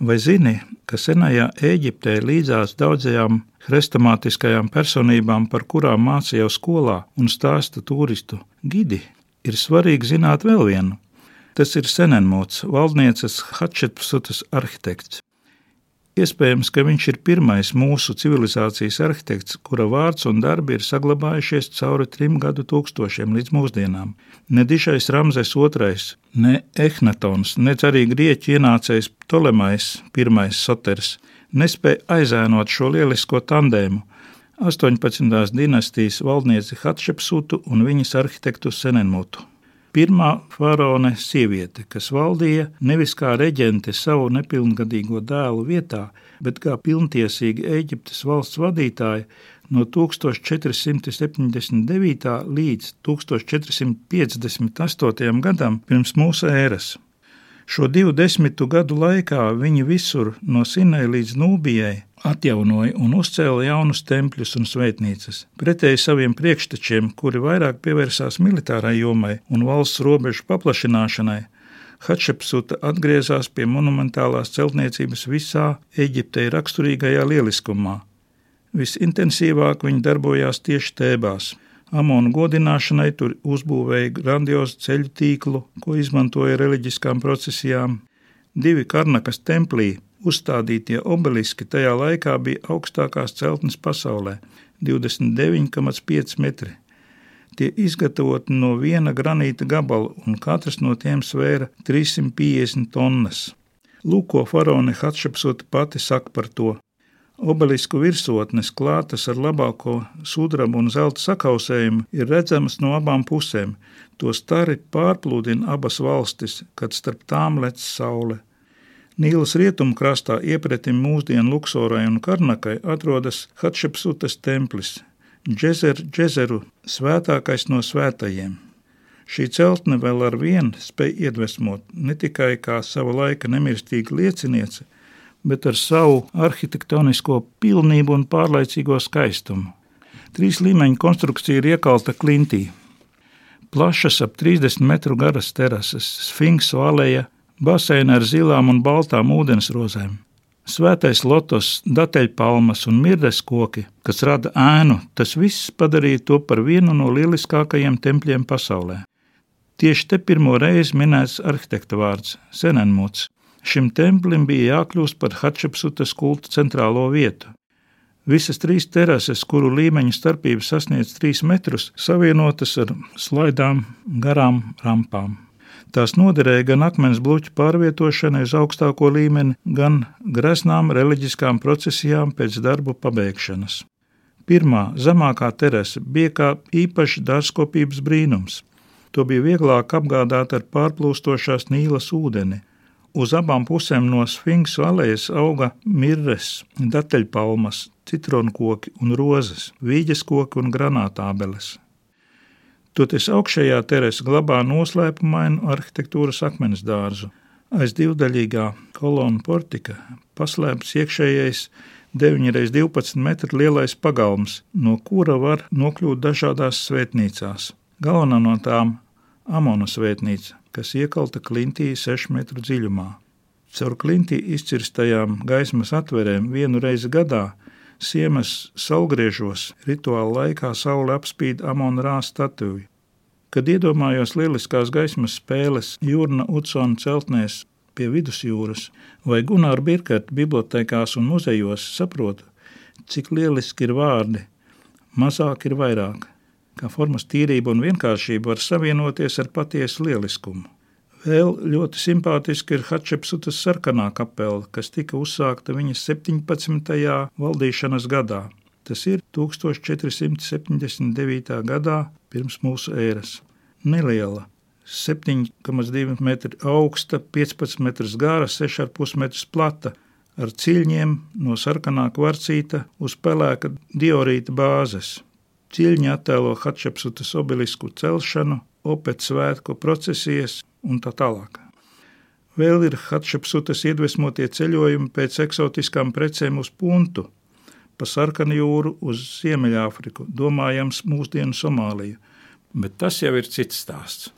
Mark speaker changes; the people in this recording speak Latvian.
Speaker 1: Vai zini, ka senajā Eģiptē līdzās daudzajām hrestomātiskajām personībām, par kurām mācīja skolā un stāsta turistu gidi, ir svarīgi zināt vēl vienu. Tas ir Senenmots, valdnieces Hatšepsutas arhitekts. Iespējams, ka viņš ir pirmais mūsu civilizācijas arhitekts, kura vārds un darbi ir saglabājušies cauri trim gadu tūkstošiem līdz mūsdienām. Ne dišais Ramzes II, ne Ehnatons, ne arī grieķu ienācējs Tolemais I Soters nespēja aizēnot šo lielisko tandēmu. 18. dinastijas valdnieci Hatšepsutu un viņas arhitektu Senenmutu. Pirmā faraone sieviete, kas valdīja nevis kā reģente savu nepilngadīgo dēlu vietā, bet kā pilntiesīga Eģiptes valsts vadītāja no 1479. līdz 1458. gadam pirms mūsu ēras. Šo divu desmitu gadu laikā viņi visur, no Sinai līdz Nūbijai, atjaunoja un uzcēla jaunus tempļus un svētnīcas. Pretēji saviem priekštečiem, kuri vairāk pievērsās militārai jomai un valsts robežu paplašināšanai, Hatšepsuta atgriezās pie monumentālās celtniecības visā Eģiptei raksturīgajā lieliskumā. Visintensīvāk viņi darbojās tieši Tēbās. Amonu godināšanai tur uzbūvēja grandiozu ceļu tīklu, ko izmantoja reliģiskām procesijām. Divi Karnakas templī uzstādītie obeliski tajā laikā bija augstākās celtnes pasaulē - 29,5 metri. Tie izgatavoti no viena granīta gabala, un katrs no tiem svēra 350 tonnas. Lūk, ko faraone Hatšepsota pati saka par to. Obelisku virsotnes klātas ar labāko sudraba un zelta sakausējumu ir redzamas no abām pusēm. To stari pārplūdina abas valstis, kad starp tām lec saule. Nīlas rietumkrastā iepretim mūsdienu Luksorai un Karnakai atrodas Hatšepsutas templis, Džezer Džezeru, svētākais no svētajiem. Šī celtne vēl ar vienu spēj iedvesmot ne tikai kā sava laika nemirstīga lieciniece, bet ar savu arhitektonisko pilnību un pārlaicīgo skaistumu. Trīs līmeņu konstrukcija ir iekalta klintī. Plašas ap 30 metru garas terases, sfinksu aleja, baseina ar zilām un baltām ūdensrozēm. Svētais lotos, dateļpalmas un mirdes koki, kas rada ēnu, tas viss padarīja to par vienu no lieliskākajiem tempļiem pasaulē. Tieši te pirmo reizi minēts arhitekta vārds - Senenmuts, Šim templim bija jākļūst par Hatšepsutas kulta centrālo vietu. Visas trīs terases, kuru līmeņa starpība sasniedz 3 metrus, savienotas ar slaidām garām rampām. Tās noderēja gan akmens bloķu pārvietošanai uz augstāko līmeni, gan greznām reliģiskām procesijām pēc darbu pabeigšanas. Pirmā, zemākā terase bija kā īpašs dārzkopības brīnums. To bija vieglāk apgādāt ar pārplūstošās nīlas ūdeni, Uz abām pusēm no sfinksu alejas auga mirres, dateļpalmas, citronkoki un rozes, vīģes koki un granātābeles. Toties augšējā terasa glabā noslēpumainu arhitektūras akmens dārzu. Aiz divdaļīgā kolona portika paslēpts iekšējais 9x12 metru lielais pagalms, no kura var nokļūt dažādās svētnīcās. Galvenā no tām - Amona svētnīca, kas iekalta klintī 6 metru dziļumā. Caur klintī izcirstajām gaismas atverēm vienu reizi gadā siemas saulgriežos rituāla laikā saule apspīd Amona rā statuju. Kad iedomājos lieliskās gaismas spēles Jūrna Utsona celtnēs pie vidusjūras vai Gunāra Birkarta bibliotekās un muzejos, saprotu, cik lieliski ir vārdi, mazāk ir vairāk kā formas tīrība un vienkāršība var savienoties ar patiesu lieliskumu. Vēl ļoti simpātiski ir Hatšepsutas sarkanā kapela, kas tika uzsākta viņas 17. valdīšanas gadā. Tas ir 1479. gadā pirms mūsu ēras. Neliela, 7,2 metri augsta, 15 metrus gara, 6,5 metrus plata, ar ciļņiem no sarkanā kvarcīta uz pelēka diorīta bāzes. Ciļņi attēlo Hatšepsutas obelisku celšanu, opet svētku procesijas un tā tālāk. Vēl ir Hatšepsutas iedvesmotie ceļojumi pēc eksotiskām precēm uz puntu, pa sarkanu jūru uz Ziemeļāfriku, domājams mūsdienu Somāliju, bet tas jau ir cits stāsts.